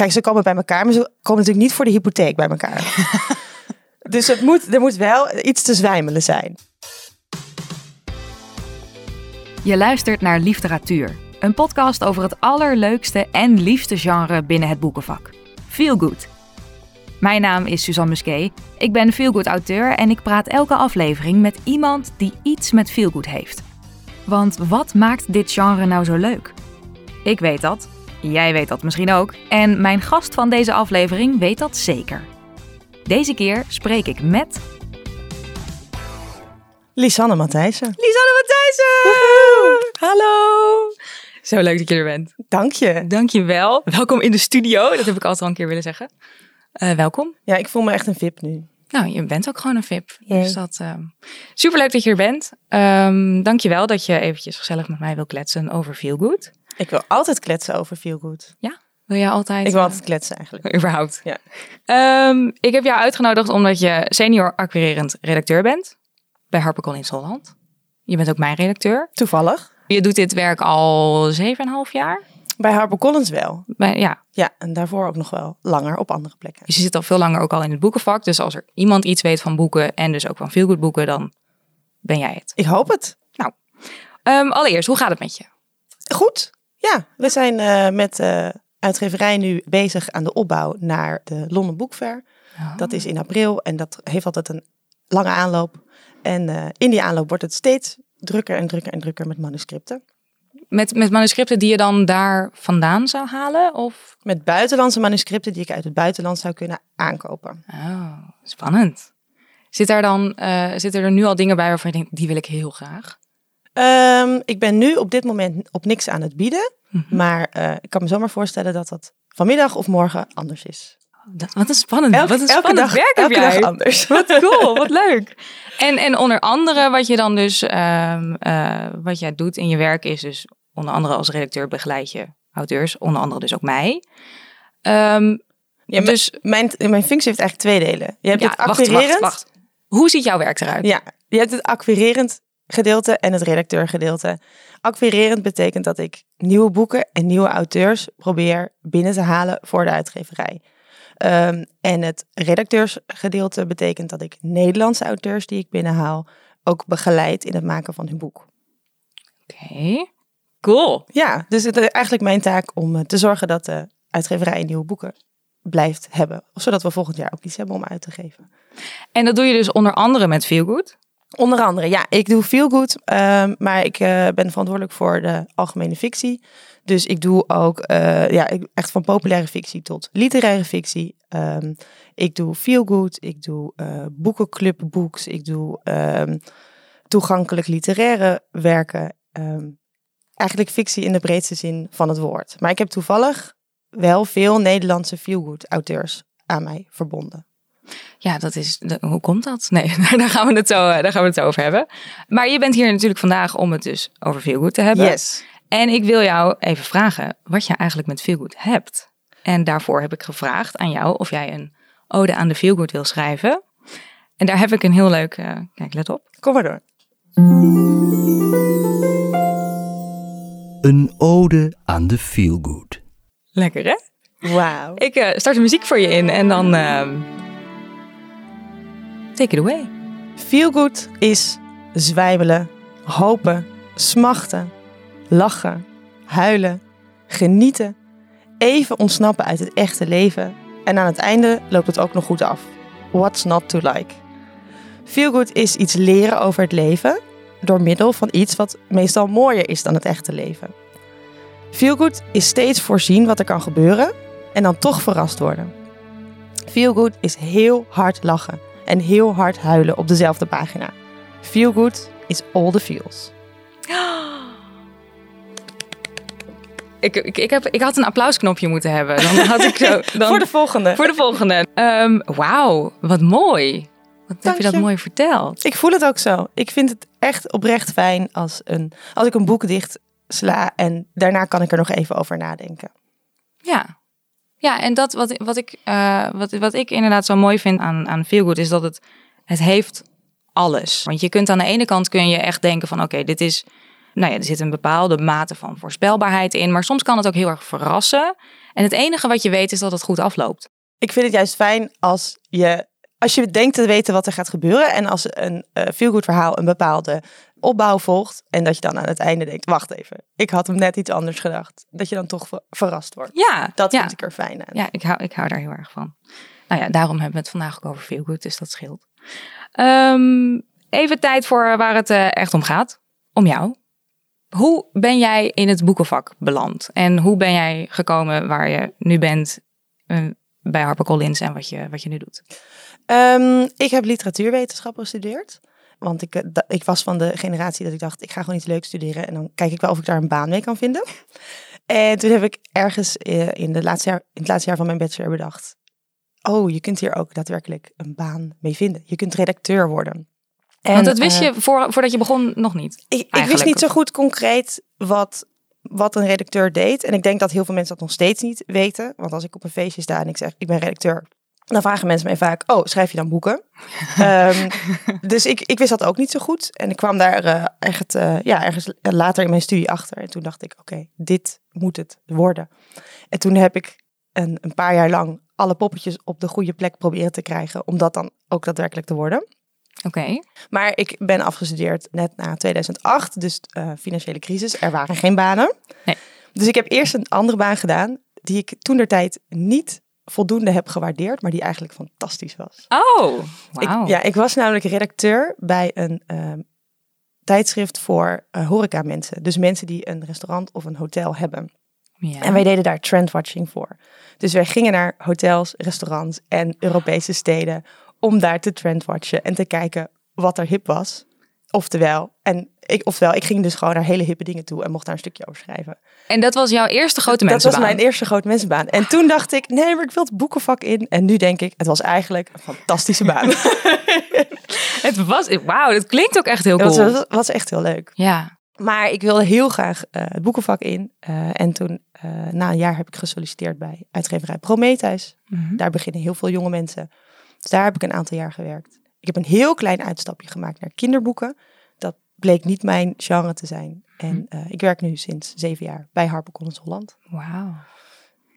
Kijk, ze komen bij elkaar, maar ze komen natuurlijk niet voor de hypotheek bij elkaar. dus het moet, er moet wel iets te zwijmelen zijn. Je luistert naar Literatuur, een podcast over het allerleukste en liefste genre binnen het boekenvak. Feel Good. Mijn naam is Suzanne Musquet. Ik ben Feelgood auteur en ik praat elke aflevering met iemand die iets met Feelgood heeft. Want wat maakt dit genre nou zo leuk? Ik weet dat, jij weet dat misschien ook en mijn gast van deze aflevering weet dat zeker. Deze keer spreek ik met Lisanne Matthijssen. Lisanne Matthijssen! Hallo! Zo leuk dat je er bent. Dank je. Dank je wel. Welkom in de studio. Dat heb ik altijd al een keer willen zeggen. Uh, welkom. Ja, ik voel me echt een VIP nu. Nou, je bent ook gewoon een VIP. Yay. Dus dat uh, superleuk dat je er bent. Um, Dank je wel dat je eventjes gezellig met mij wil kletsen over Feel Good. Ik wil altijd kletsen over Feel Good. Ja? Wil jij altijd? Ik wil altijd kletsen eigenlijk. Überhaupt. Ja. Um, ik heb jou uitgenodigd omdat je senior acquirerend redacteur bent bij HarperCollins Holland. Je bent ook mijn redacteur. Toevallig. Je doet dit werk al 7,5 jaar. Bij HarperCollins wel. Bij, ja. Ja, en daarvoor ook nog wel langer op andere plekken. Dus je zit al veel langer ook al in het boekenvak. Dus als er iemand iets weet van boeken en dus ook van veel goed boeken, dan ben jij het. Ik hoop het. Nou, um, allereerst, hoe gaat het met je? Goed. Ja, we zijn uh, met uh, uitgeverij nu bezig aan de opbouw naar de Londen Book Fair. Oh. Dat is in april en dat heeft altijd een lange aanloop. En uh, in die aanloop wordt het steeds drukker en drukker en drukker met manuscripten. Met, met manuscripten die je dan daar vandaan zou halen? Of? Met buitenlandse manuscripten die ik uit het buitenland zou kunnen aankopen. Oh, spannend. Zit er dan uh, zitten er nu al dingen bij waarvan je denkt, die wil ik heel graag? Um, ik ben nu op dit moment op niks aan het bieden. Mm -hmm. Maar uh, ik kan me zomaar voorstellen dat dat vanmiddag of morgen anders is. Wat een spannend, elke, wat een elke spannend dag, werk heb elke jij. dag anders. Wat cool, wat leuk. En, en onder andere wat je dan dus, um, uh, wat jij doet in je werk is dus onder andere als redacteur begeleid je auteurs, onder andere dus ook mij. Um, ja, dus mijn, mijn functie heeft eigenlijk twee delen. Je hebt ja, het acquirerend. Wacht, wacht, wacht. Hoe ziet jouw werk eruit? Ja, je hebt het acquirerend gedeelte en het redacteurgedeelte. Acquirerend betekent dat ik nieuwe boeken en nieuwe auteurs probeer binnen te halen voor de uitgeverij. Um, en het redacteursgedeelte betekent dat ik Nederlandse auteurs die ik binnenhaal ook begeleid in het maken van hun boek. Oké, okay. cool. Ja, dus het is eigenlijk mijn taak om te zorgen dat de uitgeverij nieuwe boeken blijft hebben. Zodat we volgend jaar ook iets hebben om uit te geven. En dat doe je dus onder andere met Feelgood? Onder andere, ja. Ik doe Feelgood, um, maar ik uh, ben verantwoordelijk voor de algemene fictie. Dus ik doe ook uh, ja, echt van populaire fictie tot literaire fictie. Um, ik doe feelgood, ik doe uh, boekenclubbooks, ik doe um, toegankelijk literaire werken. Eigenlijk fictie in de breedste zin van het woord. Maar ik heb toevallig wel veel Nederlandse feelgood auteurs aan mij verbonden. Ja, dat is. De, hoe komt dat? Nee, daar gaan, we het zo, daar gaan we het zo over hebben. Maar je bent hier natuurlijk vandaag om het dus over feelgood te hebben. Yes. En ik wil jou even vragen wat je eigenlijk met Feelgood hebt. En daarvoor heb ik gevraagd aan jou of jij een ode aan de Feelgood wil schrijven. En daar heb ik een heel leuk... Uh, kijk, let op. Kom maar door. Een ode aan de Feelgood. Lekker, hè? Wauw. Ik uh, start de muziek voor je in en dan... Uh, take it away. Feelgood is zwijbelen, hopen, smachten lachen, huilen, genieten, even ontsnappen uit het echte leven en aan het einde loopt het ook nog goed af. What's not to like? Feelgood is iets leren over het leven door middel van iets wat meestal mooier is dan het echte leven. Feelgood is steeds voorzien wat er kan gebeuren en dan toch verrast worden. Feelgood is heel hard lachen en heel hard huilen op dezelfde pagina. Feelgood is all the feels. Ik, ik, ik, heb, ik had een applausknopje moeten hebben. Dan had ik zo, dan, voor de volgende. Voor de volgende. Um, Wauw, wat mooi. Wat heb je dat mooi verteld. Ik voel het ook zo. Ik vind het echt oprecht fijn als, een, als ik een boek dicht sla en daarna kan ik er nog even over nadenken. Ja, ja en dat wat, wat, ik, uh, wat, wat ik inderdaad zo mooi vind aan, aan Feelgood is dat het, het heeft alles. Want je kunt aan de ene kant kun je echt denken van oké, dit is nou ja, er zit een bepaalde mate van voorspelbaarheid in. Maar soms kan het ook heel erg verrassen. En het enige wat je weet is dat het goed afloopt. Ik vind het juist fijn als je, als je denkt te weten wat er gaat gebeuren. En als een uh, feel-good verhaal een bepaalde opbouw volgt. En dat je dan aan het einde denkt, wacht even, ik had hem net iets anders gedacht. Dat je dan toch ver- verrast wordt. Ja, Dat ja. vind ik er fijn aan. Ja, ik hou, ik hou daar heel erg van. Nou ja, daarom hebben we het vandaag ook over feel good, dus dat scheelt. Ehm, even tijd voor waar het eh, echt om gaat. Om jou. Hoe ben jij in het boekenvak beland? En hoe ben jij gekomen waar je nu bent eh, bij HarperCollins en wat je, wat je nu doet? Ehm, ik heb literatuurwetenschap gestudeerd. Want ik, eh, ik was van de generatie dat ik dacht, ik ga gewoon iets leuks studeren. En dan kijk ik wel of ik daar een baan mee kan vinden. En toen heb ik ergens eh, in, de laatste jaar, in het laatste jaar van mijn bachelor bedacht. Oh, je kunt hier ook daadwerkelijk een baan mee vinden. Je kunt redacteur worden. En, Want dat wist eh, je voor, voordat je begon nog niet. ik, ik wist niet zo goed concreet wat, wat een redacteur deed. En ik denk dat heel veel mensen dat nog steeds niet weten. Want als ik op een feestje sta en ik zeg, ik ben redacteur. Dan vragen mensen mij vaak, oh, schrijf je dan boeken? Ehm, dus ik, ik wist dat ook niet zo goed. En ik kwam daar echt, eh, ja, ergens later in mijn studie achter. En toen dacht ik, oké, dit moet het worden. En toen heb ik een, een paar jaar lang alle poppetjes op de goede plek proberen te krijgen. Om dat dan ook daadwerkelijk te worden. Oké. Maar ik ben afgestudeerd net na 2008, dus eh, financiële crisis. Er waren geen banen. Nee. Dus ik heb eerst een andere baan gedaan, die ik toen der tijd niet voldoende heb gewaardeerd, maar die eigenlijk fantastisch was. Oh, Ik, ja, ik was namelijk redacteur bij een ehm, tijdschrift voor eh horeca mensen. Dus mensen die een restaurant of een hotel hebben. Ja. En wij deden daar trendwatching voor. Dus wij gingen naar hotels, restaurants en Europese steden om daar te trendwatchen en te kijken wat er hip was. Oftewel, en ik, oftewel, ik ging dus gewoon naar hele hippe dingen toe en mocht daar een stukje over schrijven. En dat was jouw eerste grote Dat mensenbaan? was mijn eerste grote mensenbaan. En toen dacht ik, nee, maar ik wil het boekenvak in. En nu denk ik, het was eigenlijk een fantastische baan. Het was, wauw, dat klinkt ook echt heel cool. was, was, was echt heel leuk. Ja. Maar ik wilde heel graag eh, het boekenvak in. Eh, en toen, eh, na een jaar, heb ik gesolliciteerd bij uitgeverij Prometheus. Mhm. Daar beginnen heel veel jonge mensen. Dus daar heb ik een aantal jaar gewerkt. Ik heb een heel klein uitstapje gemaakt naar kinderboeken. Dat bleek niet mijn genre te zijn. En eh, ik werk nu sinds zeven jaar bij HarperCollins Holland. Wauw.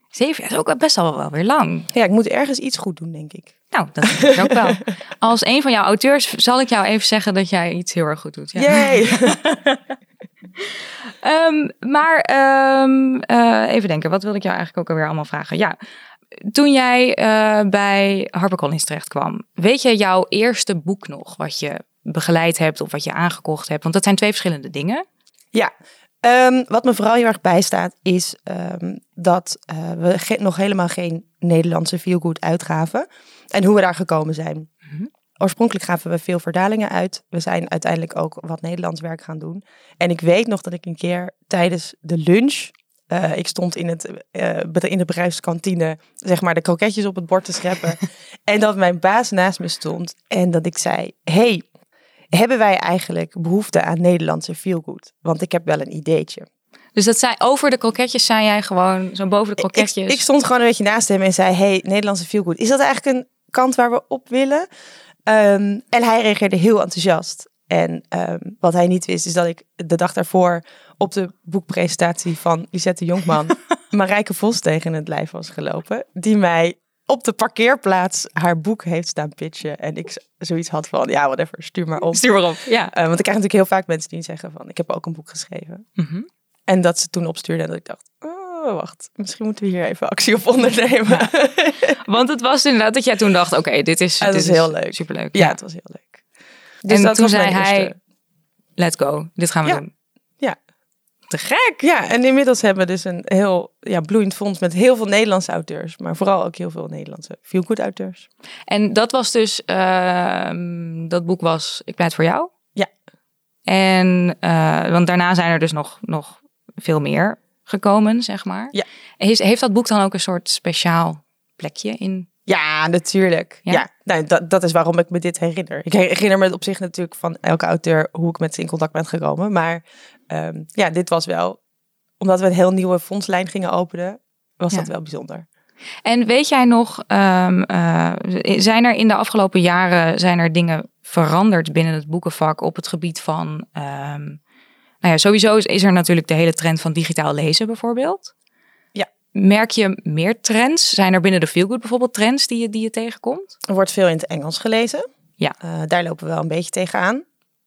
Zeven jaar is ook best al wel weer lang. Ja, ik moet ergens iets goed doen, denk ik. Nou, dat denk ik ook wel. Als een van jouw auteurs zal ik jou even zeggen dat jij iets heel erg goed doet. Ja. Yay! Ehm, maar ehm, eh, even denken, wat wilde ik jou eigenlijk ook alweer allemaal vragen? Ja, toen jij eh, bij HarperCollins terecht kwam, weet je jouw eerste boek nog wat je begeleid hebt of wat je aangekocht hebt? Want dat zijn twee verschillende dingen. Ja, ehm, wat me vooral heel erg bijstaat is ehm, dat eh, we nog helemaal geen Nederlandse feelgood uitgaven. En hoe we daar gekomen zijn. Mhm. Oorspronkelijk gaven we veel vertalingen uit. We zijn uiteindelijk ook wat Nederlands werk gaan doen. En ik weet nog dat ik een keer tijdens de lunch... eh, ik stond in, het, eh, in de bedrijfskantine, zeg maar, de kroketjes op het bord te scheppen. en dat mijn baas naast me stond. En dat ik zei, hey, hebben wij eigenlijk behoefte aan Nederlandse feelgood? Want ik heb wel een ideetje. Dus dat zei over de kroketjes, zei jij gewoon zo boven de kroketjes. ik stond gewoon een beetje naast hem en zei, hey, Nederlandse feelgood. Is dat eigenlijk een kant waar we op willen? Ehm, en hij reageerde heel enthousiast. En ehm, wat hij niet wist, is dat ik de dag daarvoor op de boekpresentatie van Lisette Jonkman Marijke Vos tegen het lijf was gelopen. Die mij op de parkeerplaats haar boek heeft staan pitchen. En ik zoiets had van, ja, whatever, stuur maar op. Stuur maar op. Ja. Eh, want ik krijg natuurlijk heel vaak mensen die zeggen van, ik heb ook een boek geschreven. Mhm. En dat ze toen opstuurde en dat ik dacht, oh, wacht, misschien moeten we hier even actie op ondernemen. Ja, Want het was inderdaad dat jij toen dacht, oké, dit is, Het dit is heel leuk. Superleuk. het was heel leuk. Dus en toen zei hij, let's go, dit gaan we Ja. doen. Te gek. Ja, en inmiddels hebben we dus een heel ja, bloeiend fonds met heel veel Nederlandse auteurs. Maar vooral ook heel veel Nederlandse feel-good auteurs. En dat was dus, ehm, dat boek was Ik pleit voor jou. Ja. En, eh, want daarna zijn er dus nog, nog veel meer gekomen, zeg maar. Ja. Heeft, heeft dat boek dan ook een soort speciaal plekje in? Ja, natuurlijk. Ja? Ja, Nou, dat, dat is waarom ik me dit herinner. Ik herinner me het op zich natuurlijk van elke auteur hoe ik met ze in contact ben gekomen. Maar ehm, ja, dit was wel, omdat we een heel nieuwe fondslijn gingen openen, was Ja. dat wel bijzonder. En weet jij nog, ehm, eh, zijn er in de afgelopen jaren zijn er dingen veranderd binnen het boekenvak op het gebied van, ehm, Nou ja, sowieso is, is er natuurlijk de hele trend van digitaal lezen bijvoorbeeld. Ja. Merk je meer trends? Zijn er binnen de Feelgood bijvoorbeeld trends die je, die je tegenkomt? Er wordt veel in het Engels gelezen. Ja. Eh, daar lopen we wel een beetje tegenaan.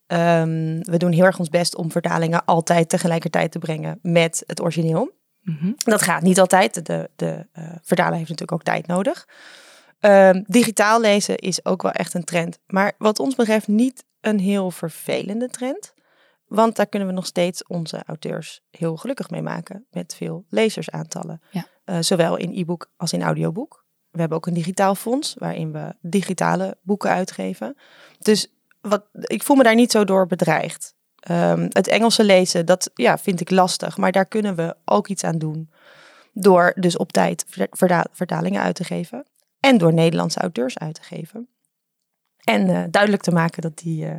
Ehm we doen heel erg ons best om vertalingen altijd tegelijkertijd te brengen met het origineel. Mhm. Dat gaat niet altijd. De, de eh, vertaler heeft natuurlijk ook tijd nodig. Ehm, digitaal lezen is ook wel echt een trend. Maar wat ons betreft niet een heel vervelende trend. Want daar kunnen we nog steeds onze auteurs heel gelukkig mee maken. Met veel lezersaantallen. Ja. Eh, zowel in e-book als in audioboek. We hebben ook een digitaal fonds waarin we digitale boeken uitgeven. Dus wat, ik voel me daar niet zo door bedreigd. Ehm, het Engelse lezen, dat ja, vind ik lastig. Maar daar kunnen we ook iets aan doen. Door dus op tijd verda- vertalingen uit te geven. En door Nederlandse auteurs uit te geven. En eh, duidelijk te maken dat die eh,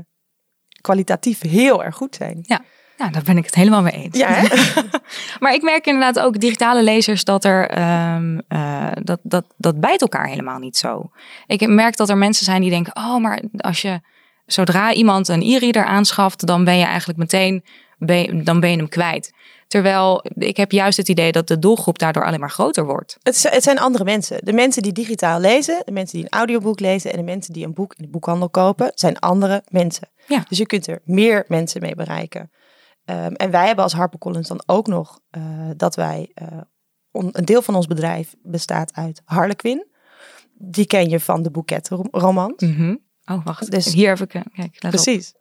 kwalitatief heel erg goed zijn. Ja, daar ben ik het helemaal mee eens. Ja? Maar ik merk inderdaad ook digitale lezers dat er ehm, eh, dat, dat, dat bijt elkaar helemaal niet zo. Ik merk dat er mensen zijn die denken: oh, maar als je zodra iemand een e-reader aanschaft, dan ben je eigenlijk meteen ben dan ben je hem kwijt. Terwijl ik heb juist het idee dat de doelgroep daardoor alleen maar groter wordt. Het, het zijn andere mensen. De mensen die digitaal lezen, de mensen die een audioboek lezen en de mensen die een boek in de boekhandel kopen, zijn andere mensen. Ja. Dus je kunt er meer mensen mee bereiken. Ehm, en wij hebben als HarperCollins dan ook nog eh, dat wij, eh, on- een deel van ons bedrijf bestaat uit Harlequin. Die ken je van de boeketromans. Oh, wacht. Dus- Hier heb ik een. Kijk, let op. Precies.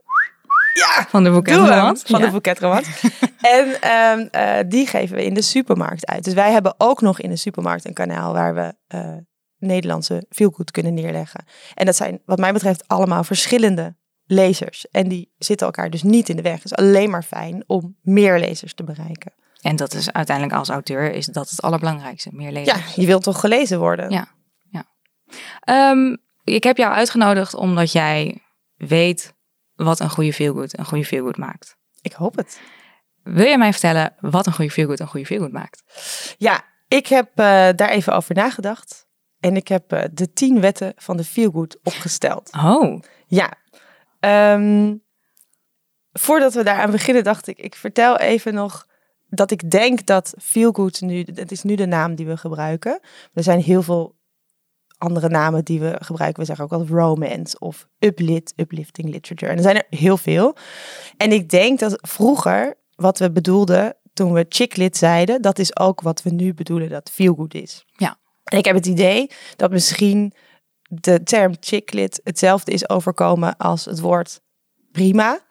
Ja, Van de boek Doe hem, van Ja. de boeketromans. en ehm, eh, die geven we in de supermarkt uit. Dus wij hebben ook nog in de supermarkt een kanaal waar we eh, Nederlandse feelgood kunnen neerleggen. En dat zijn wat mij betreft allemaal verschillende lezers. En die zitten elkaar dus niet in de weg. Het is alleen maar fijn om meer lezers te bereiken. En dat is uiteindelijk als auteur is dat het allerbelangrijkste. Meer lezen. Ja, je wilt toch gelezen worden? Ja. Ehm, ik heb jou uitgenodigd omdat jij weet wat een goede feelgood een goede feelgood maakt. Ik hoop het. Wil je mij vertellen wat een goede feelgood een goede feelgood maakt? Ja, ik heb eh, daar even over nagedacht. En ik heb eh, de tien wetten van de feelgood opgesteld. Oh, Ja. Ehm, voordat we daaraan beginnen, dacht ik, ik vertel even nog dat ik denk dat Feelgood nu, het is nu de naam die we gebruiken. Er zijn heel veel andere namen die we gebruiken. We zeggen ook wel romance of uplit, uplifting literature. En er zijn er heel veel. En ik denk dat vroeger, wat we bedoelden toen we chicklit zeiden, dat is ook wat we nu bedoelen dat feelgood is. Ja. En ik heb het idee dat misschien de term chicklit hetzelfde is overkomen als het woord prima.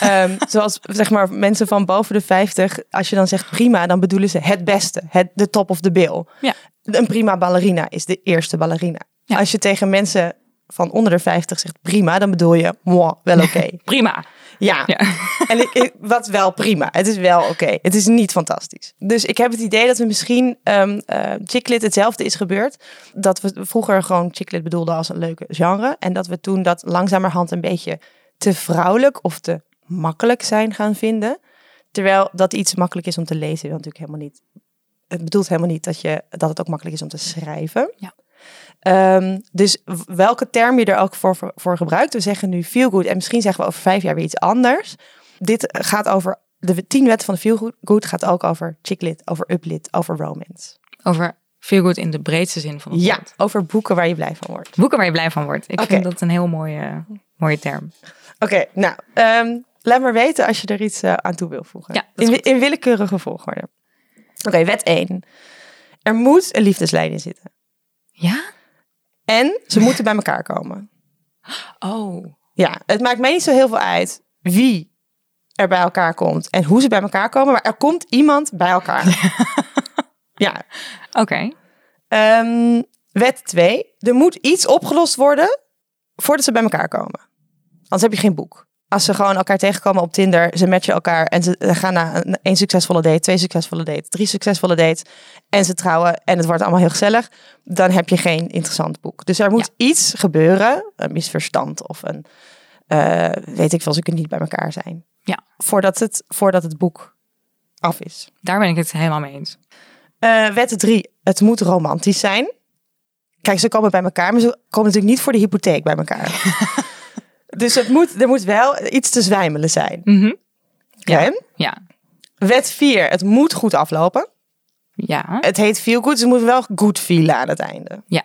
Ehm, zoals zeg maar mensen van boven de 50, als je dan zegt prima, dan bedoelen ze het beste, het, de top of the bill. Ja. Een prima ballerina is de eerste ballerina. Ja. Als je tegen mensen van onder de 50 zegt prima, dan bedoel je moi, wel oké. prima. Ja, Ja. en ik, ik- wat wel prima. Het is wel oké. Het is niet fantastisch. Dus ik heb het idee dat we misschien ehm eh, chicklit hetzelfde is gebeurd. Dat we vroeger gewoon chicklit bedoelden als een leuke genre. En dat we toen dat langzamerhand een beetje te vrouwelijk of te makkelijk zijn gaan vinden. Terwijl dat iets makkelijk is om te lezen, wil natuurlijk helemaal niet. Het bedoelt helemaal niet dat, je, dat het ook makkelijk is om te schrijven. Ja. Ehm, dus welke term je er ook voor, voor, voor gebruikt. We zeggen nu feel good en misschien zeggen we over vijf jaar weer iets anders. Dit gaat over, de tien wetten van de feel good gaat ook over chicklit, over uplit, over romance. Over feelgood in de breedste zin van het Ja, woord. over boeken waar je blij van wordt. Boeken waar je blij van wordt. Ik vind dat een heel mooie, mooie term. Oké, nou, ehm, laat maar weten als je er iets eh, aan toe wil voegen. Ja, in, in willekeurige volgorde. Oké, wet 1. Er moet een liefdeslijn in zitten. Ja? En ze moeten bij elkaar komen. Oh. Ja, het maakt mij niet zo heel veel uit wie er bij elkaar komt en hoe ze bij elkaar komen, maar er komt iemand bij elkaar. ja. Oké. Ehm, wet 2. Er moet iets opgelost worden voordat ze bij elkaar komen. Anders heb je geen boek. Als ze gewoon elkaar tegenkomen op Tinder, ze matchen elkaar en ze gaan naar een, een succesvolle date, twee succesvolle dates, drie succesvolle dates en ze trouwen en het wordt allemaal heel gezellig, dan heb je geen interessant boek. Dus er moet iets gebeuren, een misverstand of een, eh, weet ik veel, ze kunnen niet bij elkaar zijn. Ja. Voordat het, voordat het boek af is. Daar ben ik het helemaal mee eens. Eh wet 3. Het moet romantisch zijn. Kijk, ze komen bij elkaar, maar ze komen natuurlijk niet voor de hypotheek bij elkaar. dus het moet, er moet wel iets te zwijmelen zijn. Mhm. Oké. Ja. Wet 4. Het moet goed aflopen. Ja. Het heet feel good, dus het moet wel goed feelen aan het einde. Ja.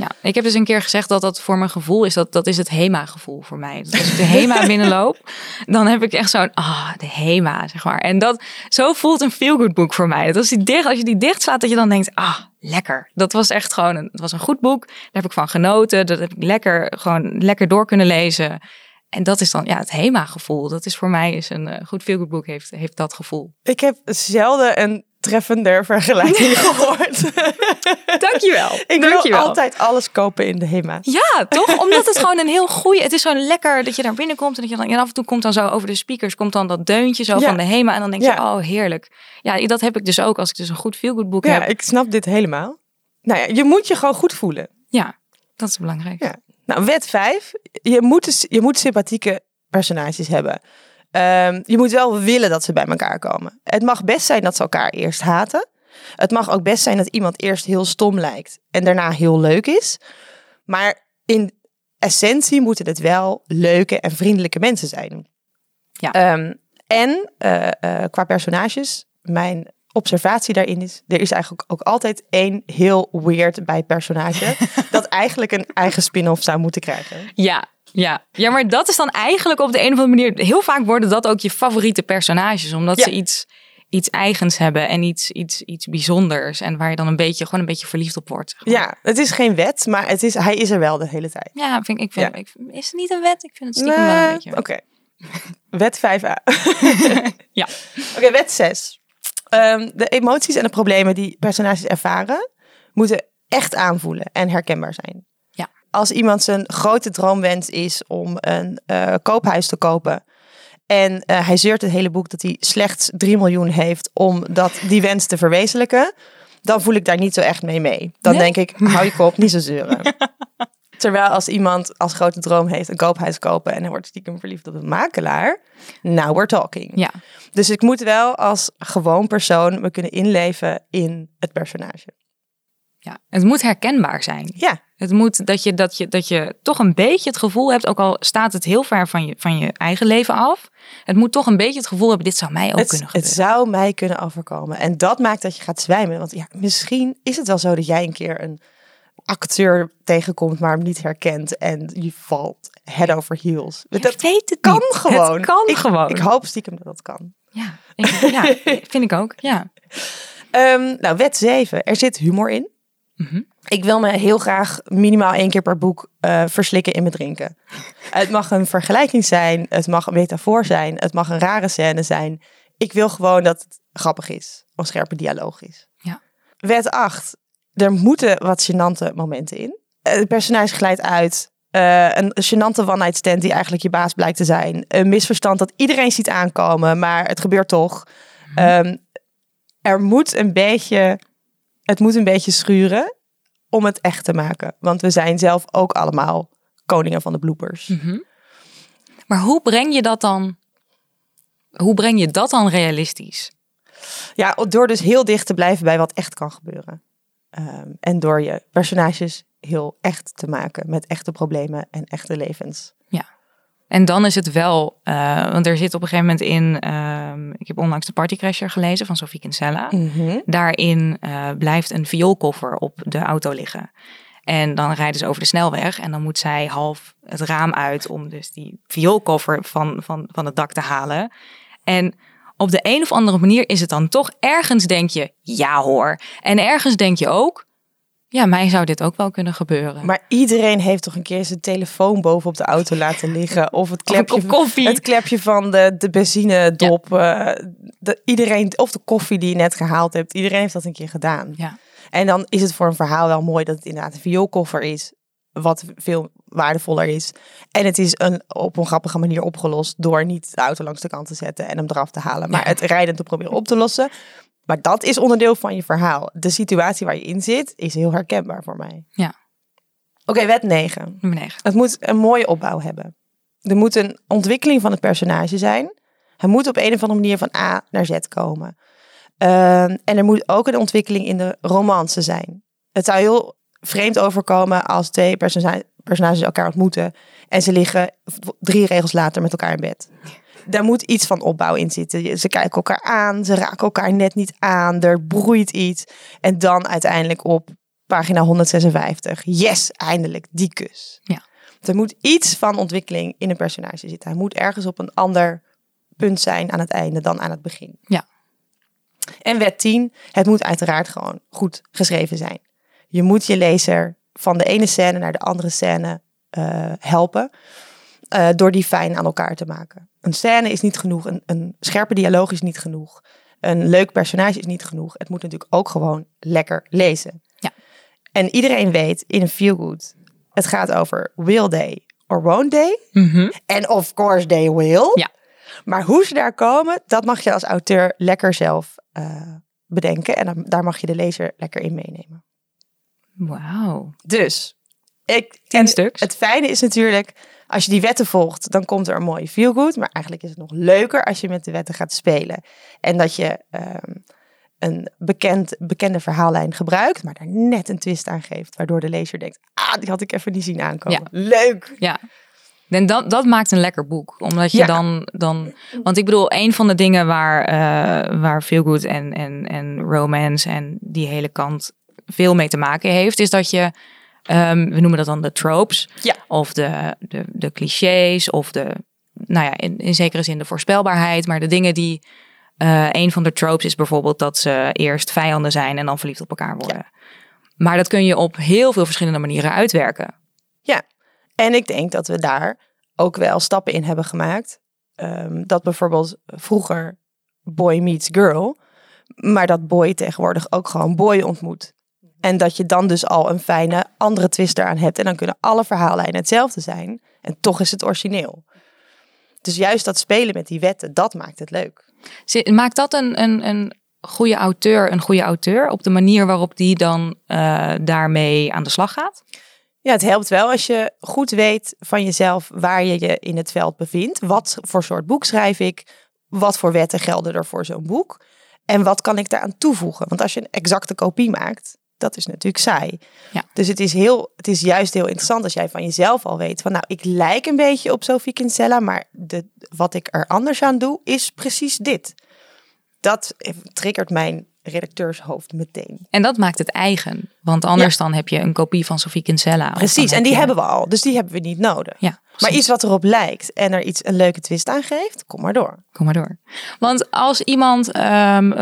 Ja, ik heb dus een keer gezegd dat dat voor mijn gevoel is, dat, dat is het HEMA-gevoel voor mij. Dus als ik de HEMA binnenloop, dan heb ik echt zo'n, ah, de HEMA, zeg maar. En dat, zo voelt een feel-good boek voor mij. Dat als, die dicht, als je die dicht slaat, dat je dan denkt, ah, lekker. Dat was echt gewoon, een, het was een goed boek. Daar heb ik van genoten. Dat heb ik lekker, gewoon lekker door kunnen lezen. En dat is dan, ja, het HEMA-gevoel. Dat is voor mij is een uh, goed feel-good boek heeft, heeft dat gevoel. Ik heb zelden een treffender vergelijking gehoord. Dankjewel. Ik Dankjewel. wil altijd alles kopen in de HEMA. Ja, toch? Omdat het gewoon een heel goeie... Het is zo lekker dat je daar binnenkomt en dat je dan... En af en toe komt dan zo over de speakers... komt dan dat deuntje zo Ja. van de HEMA. En dan denk je, Ja. oh, heerlijk. Ja, dat heb ik dus ook als ik dus een goed feelgood boek Ja, heb. ik snap dit helemaal. Nou ja, je moet je gewoon goed voelen. Ja, dat is belangrijk. Ja. Nou, wet 5. Je moet, dus- je moet sympathieke personages hebben. Ehm, je moet wel willen dat ze bij elkaar komen. Het mag best zijn dat ze elkaar eerst haten. Het mag ook best zijn dat iemand eerst heel stom lijkt en daarna heel leuk is. Maar in essentie moeten het wel leuke en vriendelijke mensen zijn. Ja. Ehm, en eh, eh, qua personages, mijn observatie daarin is, er is eigenlijk ook altijd één heel weird bij personage dat eigenlijk een eigen spin-off zou moeten krijgen. Ja, ja. ja, maar dat is dan eigenlijk op de een of andere manier... Heel vaak worden dat ook je favoriete personages. Omdat Ja. ze iets, iets eigens hebben en iets, iets, iets bijzonders. En waar je dan een beetje, gewoon een beetje verliefd op wordt. Ja, het is geen wet, maar het is, hij is er wel de hele tijd. Ja, vind, ik- vind, Ja. ik, is het niet een wet? Ik vind het stiekem wel een beetje. Oké. Wet 5a. Ja. Oké, wet 6. Ehm, de emoties en de problemen die personages ervaren, moeten echt aanvoelen en herkenbaar zijn. Als iemand zijn grote droomwens is om een eh, koophuis te kopen. En eh, hij zeurt het hele boek dat hij slechts 3 miljoen heeft om dat, die wens te verwezenlijken. Dan voel ik daar niet zo echt mee mee. Dan Nee? denk ik, hou je kop, niet zo zeuren. Terwijl als iemand als grote droom heeft een koophuis kopen en hij wordt stiekem verliefd op een makelaar. Now we're talking. Ja. Dus ik moet wel als gewoon persoon me kunnen inleven in het personage. Ja, het moet herkenbaar zijn. Ja, Het moet dat je, dat, je, dat je toch een beetje het gevoel hebt, ook al staat het heel ver van je, van je eigen leven af. Het moet toch een beetje het gevoel hebben, dit zou mij ook het, kunnen het gebeuren. zou mij kunnen overkomen. En dat maakt dat je gaat zwijmen. Want ja, misschien is het wel zo dat jij een keer een acteur tegenkomt, maar hem niet herkent. En je valt head over heels. Dat weet het kan niet. gewoon. Het kan ik, gewoon. Ik hoop stiekem dat dat kan. Ja, ik, ja, vind ik ook. Ja. Ehm, nou, wet 7. Er zit humor in. Mhm. Ik wil me heel graag minimaal één keer per boek eh, verslikken in mijn drinken. Het mag een vergelijking zijn, het mag een metafoor zijn, het mag een rare scène zijn. Ik wil gewoon dat het grappig is, of scherpe dialoog is. Ja. Wet 8. Er moeten wat gênante momenten in. Eh, Het personage glijdt uit. Eh, een gênante one-night stand die eigenlijk je baas blijkt te zijn. Een misverstand dat iedereen ziet aankomen, maar het gebeurt toch. Ehm, er moet een beetje, het moet een beetje schuren om het echt te maken. Want we zijn zelf ook allemaal koningen van de bloopers. Mhm. Maar hoe breng je dat dan? Hoe breng je dat dan realistisch? Ja, door dus heel dicht te blijven bij wat echt kan gebeuren. Ehm, en door je personages heel echt te maken met echte problemen en echte levens. En dan is het wel, eh, want er zit op een gegeven moment in, ehm, ik heb onlangs de Partycrasher gelezen van Sophie Kinsella. Daarin eh, blijft een vioolkoffer op de auto liggen. En dan rijden ze over de snelweg en dan moet zij half het raam uit om dus die vioolkoffer van, van, van het dak te halen. En op de een of andere manier is het dan toch ergens denk je, ja hoor. En ergens denk je ook, ja, mij zou dit ook wel kunnen gebeuren. Maar iedereen heeft toch een keer zijn telefoon boven op de auto laten liggen. Of het klepje, koffie. Het klepje van de, de benzinedop. eh, de, iedereen, of de koffie die je net gehaald hebt. Iedereen heeft dat een keer gedaan. Ja. En dan is het voor een verhaal wel mooi dat het inderdaad een vioolkoffer is. Wat veel waardevoller is. En het is een, op een grappige manier opgelost door niet de auto langs de kant te zetten en hem eraf te halen. Maar Ja. het rijden te proberen op te lossen. Maar dat is onderdeel van je verhaal. De situatie waar je in zit is heel herkenbaar voor mij. Ja. Oké, wet 9. Nummer 9. Het moet een mooie opbouw hebben. Er moet een ontwikkeling van het personage zijn. Hij moet op een of andere manier van A naar Z komen. Ehm, en er moet ook een ontwikkeling in de romance zijn. Het zou heel vreemd overkomen als twee persona- personages elkaar ontmoeten en ze liggen drie regels later met elkaar in bed. Daar moet iets van opbouw in zitten. Ze kijken elkaar aan, ze raken elkaar net niet aan, er broeit iets. En dan uiteindelijk op pagina 156, yes, eindelijk, die kus. Ja. Er moet iets van ontwikkeling in een personage zitten. Hij moet ergens op een ander punt zijn aan het einde dan aan het begin. Ja. En wet 10, het moet uiteraard gewoon goed geschreven zijn. Je moet je lezer van de ene scène naar de andere scène eh, helpen. Eh, door die fijn aan elkaar te maken. Een scène is niet genoeg. Een, een scherpe dialoog is niet genoeg. Een leuk personage is niet genoeg. Het moet natuurlijk ook gewoon lekker lezen. Ja. En iedereen weet in een feel-good. Het gaat over will they or won't they. En of course they will. Ja. Maar hoe ze daar komen, dat mag je als auteur lekker zelf eh, bedenken. En dan, daar mag je de lezer lekker in meenemen. Wauw. Dus, ik, Tien stuks. Het fijne is natuurlijk, als je die wetten volgt, dan komt er een mooie feel-good. Maar eigenlijk is het nog leuker als je met de wetten gaat spelen. En dat je ehm, een bekend, bekende verhaallijn gebruikt, maar daar net een twist aan geeft. Waardoor de lezer denkt, ah, die had ik even niet zien aankomen. Leuk! Ja. En dat, dat maakt een lekker boek. Omdat je Ja. dan, dan. Want ik bedoel, een van de dingen waar, eh waar Feelgood en, en, en romance en die hele kant veel mee te maken heeft, is dat je. Ehm, we noemen dat dan de tropes. Ja. Of de, de, de clichés. Of de. Nou ja, in, in zekere zin de voorspelbaarheid. Maar de dingen die. eh een van de tropes is bijvoorbeeld dat ze eerst vijanden zijn en dan verliefd op elkaar worden. Maar dat kun je op heel veel verschillende manieren uitwerken. Ja, en ik denk dat we daar ook wel stappen in hebben gemaakt. Ehm, dat bijvoorbeeld vroeger boy meets girl, maar dat boy tegenwoordig ook gewoon boy ontmoet. En dat je dan dus al een fijne andere twist eraan hebt. En dan kunnen alle verhaallijnen hetzelfde zijn. En toch is het origineel. Dus juist dat spelen met die wetten, dat maakt het leuk. Maakt dat een, een, een goede auteur een goede auteur op de manier waarop die dan eh, daarmee aan de slag gaat? Ja, het helpt wel als je goed weet van jezelf waar je je in het veld bevindt. Wat voor soort boek schrijf ik? Wat voor wetten gelden er voor zo'n boek? En wat kan ik daaraan toevoegen? Want als je een exacte kopie maakt, dat is natuurlijk saai. Ja. Dus het is, heel, het is juist heel interessant als jij van jezelf al weet van nou, ik lijk een beetje op Sophie Kinsella, maar de, wat ik er anders aan doe is precies dit. Dat triggert mijn redacteurshoofd meteen. En dat maakt het eigen. Want anders dan heb je een kopie van Sophie Kinsella. Precies, en die je- hebben we al, dus die hebben we niet nodig. Ja, Maar iets wat erop lijkt en er iets een leuke twist aan geeft, kom maar door. Kom maar door. Want als iemand,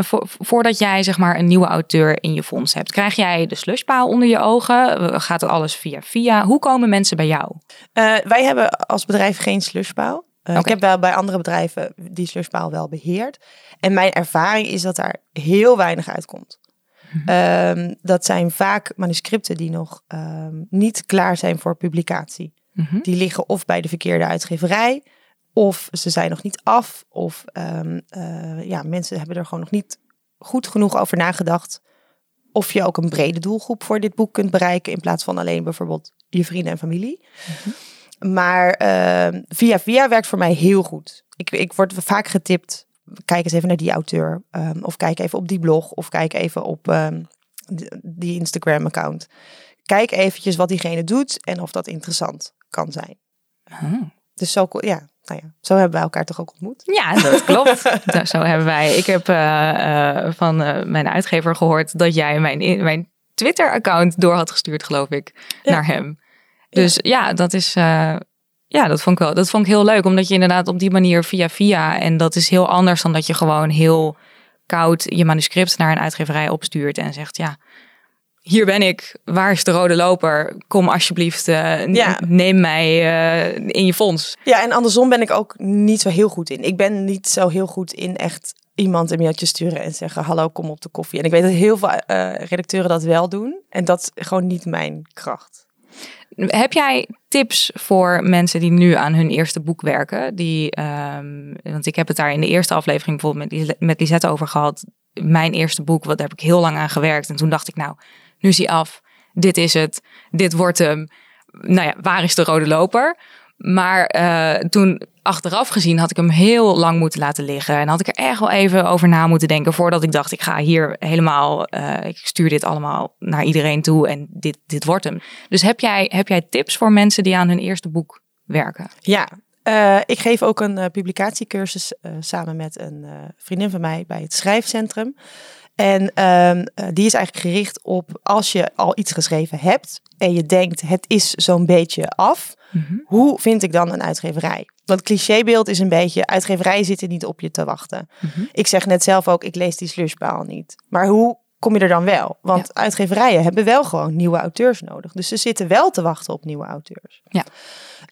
vo- voordat jij zeg maar een nieuwe auteur in je fonds hebt, krijg jij de slushpaal onder je ogen? Gaat alles via via? Hoe komen mensen bij jou? Eh, wij hebben als bedrijf geen slushpaal. Eh. Ik heb wel bij andere bedrijven die slushpaal wel beheerd. En mijn ervaring is dat daar heel weinig uitkomt. Ehm, dat zijn vaak manuscripten die nog ehm, niet klaar zijn voor publicatie. Mhm. Die liggen of bij de verkeerde uitgeverij, of ze zijn nog niet af, of ehm, eh, ja, mensen hebben er gewoon nog niet goed genoeg over nagedacht. Of je ook een brede doelgroep voor dit boek kunt bereiken, in plaats van alleen bijvoorbeeld je vrienden en familie. Maar ehm, via via werkt voor mij heel goed. Ik, ik word vaak getipt, kijk eens even naar die auteur, ehm, of kijk even op die blog, of kijk even op ehm, die- Instagram-account. Kijk eventjes wat diegene doet en of dat interessant kan zijn. Oh. Dus zo, ja, nou ja, zo hebben wij elkaar toch ook ontmoet. Ja, dat klopt. Zo- hebben wij. Ik heb eh, eh, van eh, mijn uitgever gehoord dat jij mijn, mijn Twitter-account door had gestuurd, geloof ik, Ja. naar hem. Dus ja, dat is. eh, ja, dat vond ik wel. Dat vond ik heel leuk, omdat je inderdaad op die manier via via en dat is heel anders dan dat je gewoon heel koud je manuscript naar een uitgeverij opstuurt en zegt ja. Hier ben ik. Waar is de rode loper? Kom alsjeblieft, eh, Ja. neem mij eh, in je fonds. Ja, en andersom ben ik ook niet zo heel goed in. Ik ben niet zo heel goed in echt iemand een mailtje sturen en zeggen hallo, kom op de koffie. En ik weet dat heel veel redacteuren dat wel doen. En dat is gewoon niet mijn kracht. Heb jij tips voor mensen die nu aan hun eerste boek werken? Die, ehm, want ik heb het daar in de eerste aflevering bijvoorbeeld met, met Lisette over gehad. Mijn eerste boek, wat daar heb ik heel lang aan gewerkt. En toen dacht ik, nou, nu hij af. Dit is het. Dit wordt hem. Nou ja, waar is de rode loper? Maar eh, toen achteraf gezien had ik hem heel lang moeten laten liggen. En had ik er echt wel even over na moeten denken voordat ik dacht, ik ga hier helemaal, eh, ik stuur dit allemaal naar iedereen toe en dit, dit wordt hem. Dus heb jij, heb jij tips voor mensen die aan hun eerste boek werken? Ja, Uh, ik geef ook een publicatiecursus samen met een vriendin van mij bij het Schrijfcentrum. En ehm, die is eigenlijk gericht op als je al iets geschreven hebt en je denkt het is zo'n beetje af, Mhm. Hoe vind ik dan een uitgeverij? Want het clichébeeld is een beetje, uitgeverijen zitten niet op je te wachten. Mhm. Ik zeg net zelf ook, ik lees die slushpaal niet. Maar hoe kom je er dan wel? Want uitgeverijen hebben wel gewoon nieuwe auteurs nodig. Dus ze zitten wel te wachten op nieuwe auteurs. Ja.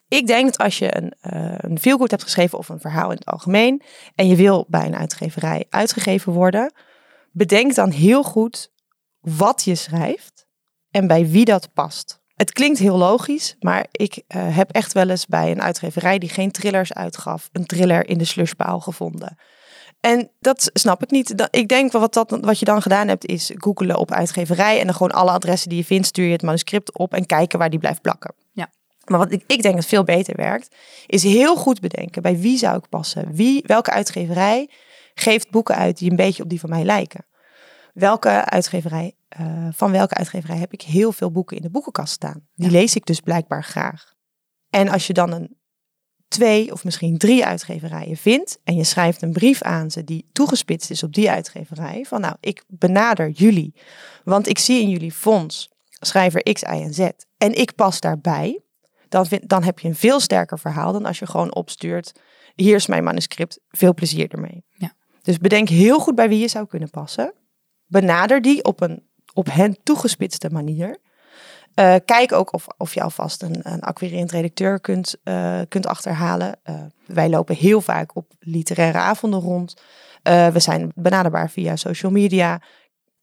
Ik denk dat als je een, uh, een feelgood hebt geschreven of een verhaal in het algemeen en je wil bij een uitgeverij uitgegeven worden, bedenk dan heel goed wat je schrijft en bij wie dat past. Het klinkt heel logisch, maar ik uh, heb echt wel eens bij een uitgeverij die geen thrillers uitgaf, een thriller in de slushpaal gevonden. En dat snap ik niet. Ik denk wat, dat, wat je dan gedaan hebt, is googelen op uitgeverij en dan gewoon alle adressen die je vindt, stuur je het manuscript op en kijken waar die blijft plakken. Ja. Maar wat ik, ik denk dat veel beter werkt, is heel goed bedenken bij wie zou ik passen. Wie, welke uitgeverij geeft boeken uit die een beetje op die van mij lijken. Welke uitgeverij uh, van welke uitgeverij heb ik heel veel boeken in de boekenkast staan. Die lees ik dus blijkbaar graag. En als je dan een twee of misschien drie uitgeverijen vindt en je schrijft een brief aan ze die toegespitst is op die uitgeverij, van nou, ik benader jullie, want ik zie in jullie fonds schrijver X, Y en Z en ik pas daarbij, dan, vind, dan heb je een veel sterker verhaal dan als je gewoon opstuurt, hier is mijn manuscript, veel plezier ermee. Ja. Dus bedenk heel goed bij wie je zou kunnen passen. Benader die op een op hen toegespitste manier. Uh, kijk ook of, of je alvast een, een acquirerend redacteur kunt, uh, kunt achterhalen. Uh, wij lopen heel vaak op literaire avonden rond. we zijn benaderbaar via social media.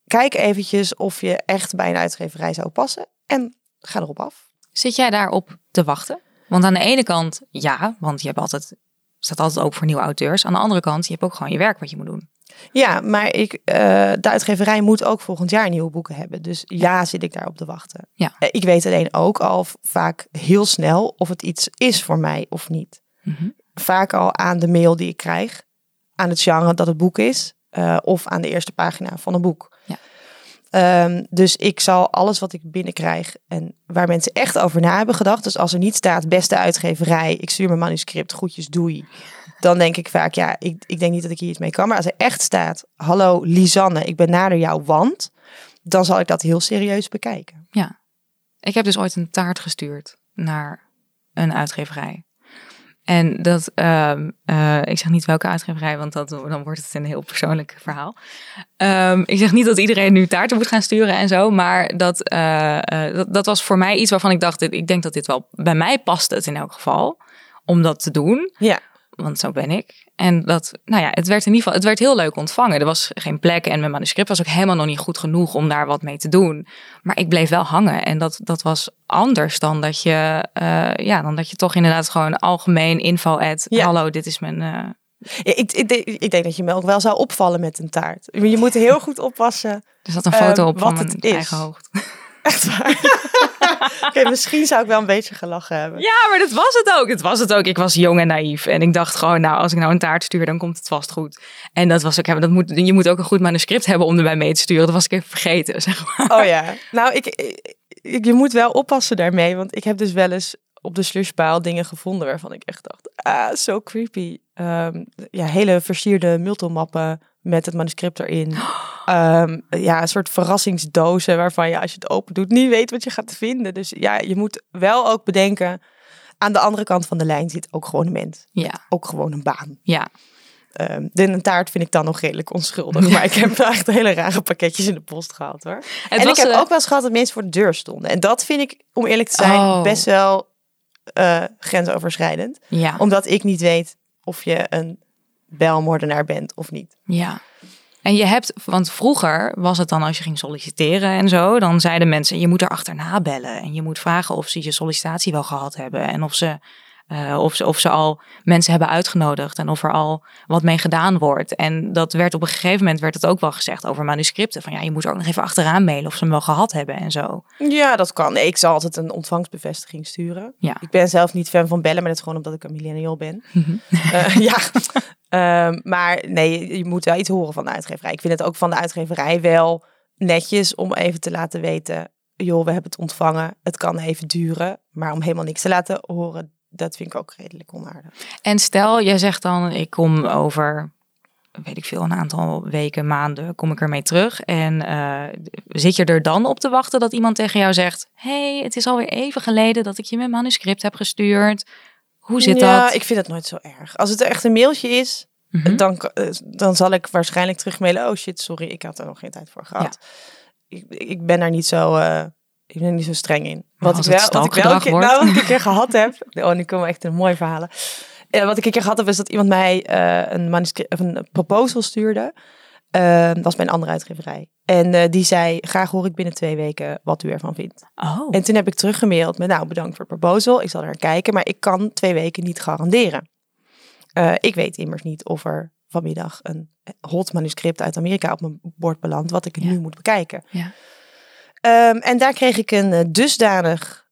Kijk eventjes of je echt bij een uitgeverij zou passen en ga erop af. Zit jij daarop te wachten? Want aan de ene kant ja, want je hebt altijd, staat altijd ook voor nieuwe auteurs. Aan de andere kant, je hebt ook gewoon je werk wat je moet doen. Ja, maar ik, uh, de uitgeverij moet ook volgend jaar nieuwe boeken hebben. Dus ja, zit ik daarop te wachten. Ja. Uh, ik weet alleen ook al vaak heel snel of het iets is voor mij of niet. Mhm. Vaak al aan de mail die ik krijg, aan het genre dat het boek is, uh, of aan de eerste pagina van een boek. Um, dus ik zal alles wat ik binnenkrijg en waar mensen echt over na hebben gedacht. Dus als er niet staat, beste uitgeverij, ik stuur mijn manuscript, groetjes, doei dan denk ik vaak, ja, ik, ik denk niet dat ik hier iets mee kan. Maar als er echt staat, hallo Lisanne, ik benader jou, want, dan zal ik dat heel serieus bekijken. Ja, ik heb dus ooit een taart gestuurd naar een uitgeverij. En dat, uh, uh, ik zeg niet welke uitgeverij, want dat, dan wordt het een heel persoonlijk verhaal. Um, ik zeg niet dat iedereen nu taarten moet gaan sturen en zo, maar dat, uh, dat, dat, was voor mij iets waarvan ik dacht, ik denk dat dit wel bij mij past het in elk geval, om dat te doen. Ja want zo ben ik. En dat, nou ja, het werd in ieder geval, het werd heel leuk ontvangen. Er was geen plek en mijn manuscript was ook helemaal nog niet goed genoeg om daar wat mee te doen. Maar ik bleef wel hangen en dat, dat was anders dan dat je, uh, ja, dan dat je toch inderdaad gewoon algemeen info at, ja. hallo, dit is mijn... Uh... Ja, ik, ik, ik, denk dat je me ook wel zou opvallen met een taart. Je moet heel goed oppassen. Er zat een foto uh, op van mijn eigen hoofd. Echt waar? okay, misschien zou ik wel een beetje gelachen hebben. Ja, maar dat was het ook. Het was het ook. Ik was jong en naïef. En ik dacht gewoon, nou, als ik nou een taart stuur, dan komt het vast goed. En dat was ook, dat moet, je moet ook een goed manuscript hebben om erbij mee te sturen. Dat was ik even vergeten, zeg maar. Oh ja. Nou, ik, ik, je moet wel oppassen daarmee. Want ik heb dus wel eens op de slushpaal dingen gevonden waarvan ik echt dacht, ah, zo creepy. Um, ja, hele versierde multimappen met het manuscript erin. Um, ja, een soort verrassingsdozen waarvan je als je het open doet niet weet wat je gaat vinden. Dus ja, je moet wel ook bedenken, aan de andere kant van de lijn zit ook gewoon een mens. Ja. Ook gewoon een baan. Ja. Um, de taart vind ik dan nog redelijk onschuldig. Maar ik heb echt hele rare pakketjes in de post gehad hoor. Het en ik heb ook wel eens gehad dat mensen voor de deur stonden. En dat vind ik, om eerlijk te zijn, oh. best wel uh, grensoverschrijdend. Ja. Omdat ik niet weet of je een belmoordenaar bent of niet. Ja. En je hebt, want vroeger was het dan als je ging solliciteren en zo, dan zeiden mensen: je moet er achterna bellen en je moet vragen of ze je sollicitatie wel gehad hebben en of ze uh, of, ze, of ze al mensen hebben uitgenodigd en of er al wat mee gedaan wordt. En dat werd op een gegeven moment werd het ook wel gezegd over manuscripten. Van ja, je moet er ook nog even achteraan mailen of ze hem wel gehad hebben en zo. Ja, dat kan. Nee, ik zal altijd een ontvangstbevestiging sturen. Ja. Ik ben zelf niet fan van bellen, maar dat is gewoon omdat ik een millennial ben. uh, ja, um, maar nee, je moet wel iets horen van de uitgeverij. Ik vind het ook van de uitgeverij wel netjes om even te laten weten joh, we hebben het ontvangen. Het kan even duren. Maar om helemaal niks te laten horen, dat vind ik ook redelijk onaardig. En stel, jij zegt dan, ik kom over, weet ik veel, een aantal weken, maanden, kom ik ermee terug. En eh, zit je er dan op te wachten dat iemand tegen jou zegt, hey, het is alweer even geleden dat ik je mijn manuscript heb gestuurd. Hoe zit ja, dat? ik vind het nooit zo erg. Als het echt een mailtje is, Mhm. dan, eh, dan zal ik waarschijnlijk terugmailen. Oh shit, sorry, ik had er nog geen tijd voor gehad. Ik, ik ben daar niet zo, eh, ik ben er niet zo streng in. Wat ik, wel, wat, ik wel een keer, nou, wat ik een keer gehad heb. Oh, nu komen echt een mooie verhalen. Eh, wat ik een keer gehad heb, is dat iemand mij eh, een manuscript of een proposal stuurde. Eh, dat was bij een andere uitgeverij. En eh, die zei, graag hoor ik binnen twee weken wat u ervan vindt. Oh, En toen heb ik teruggemaild met, nou bedankt voor het proposal. Ik zal er naar kijken, maar ik kan twee weken niet garanderen. Ik weet immers niet of er vanmiddag een hot manuscript uit Amerika op mijn bord belandt, wat ik Ja. nu moet bekijken. Ja. Ehm, en daar kreeg ik een eh, dusdanig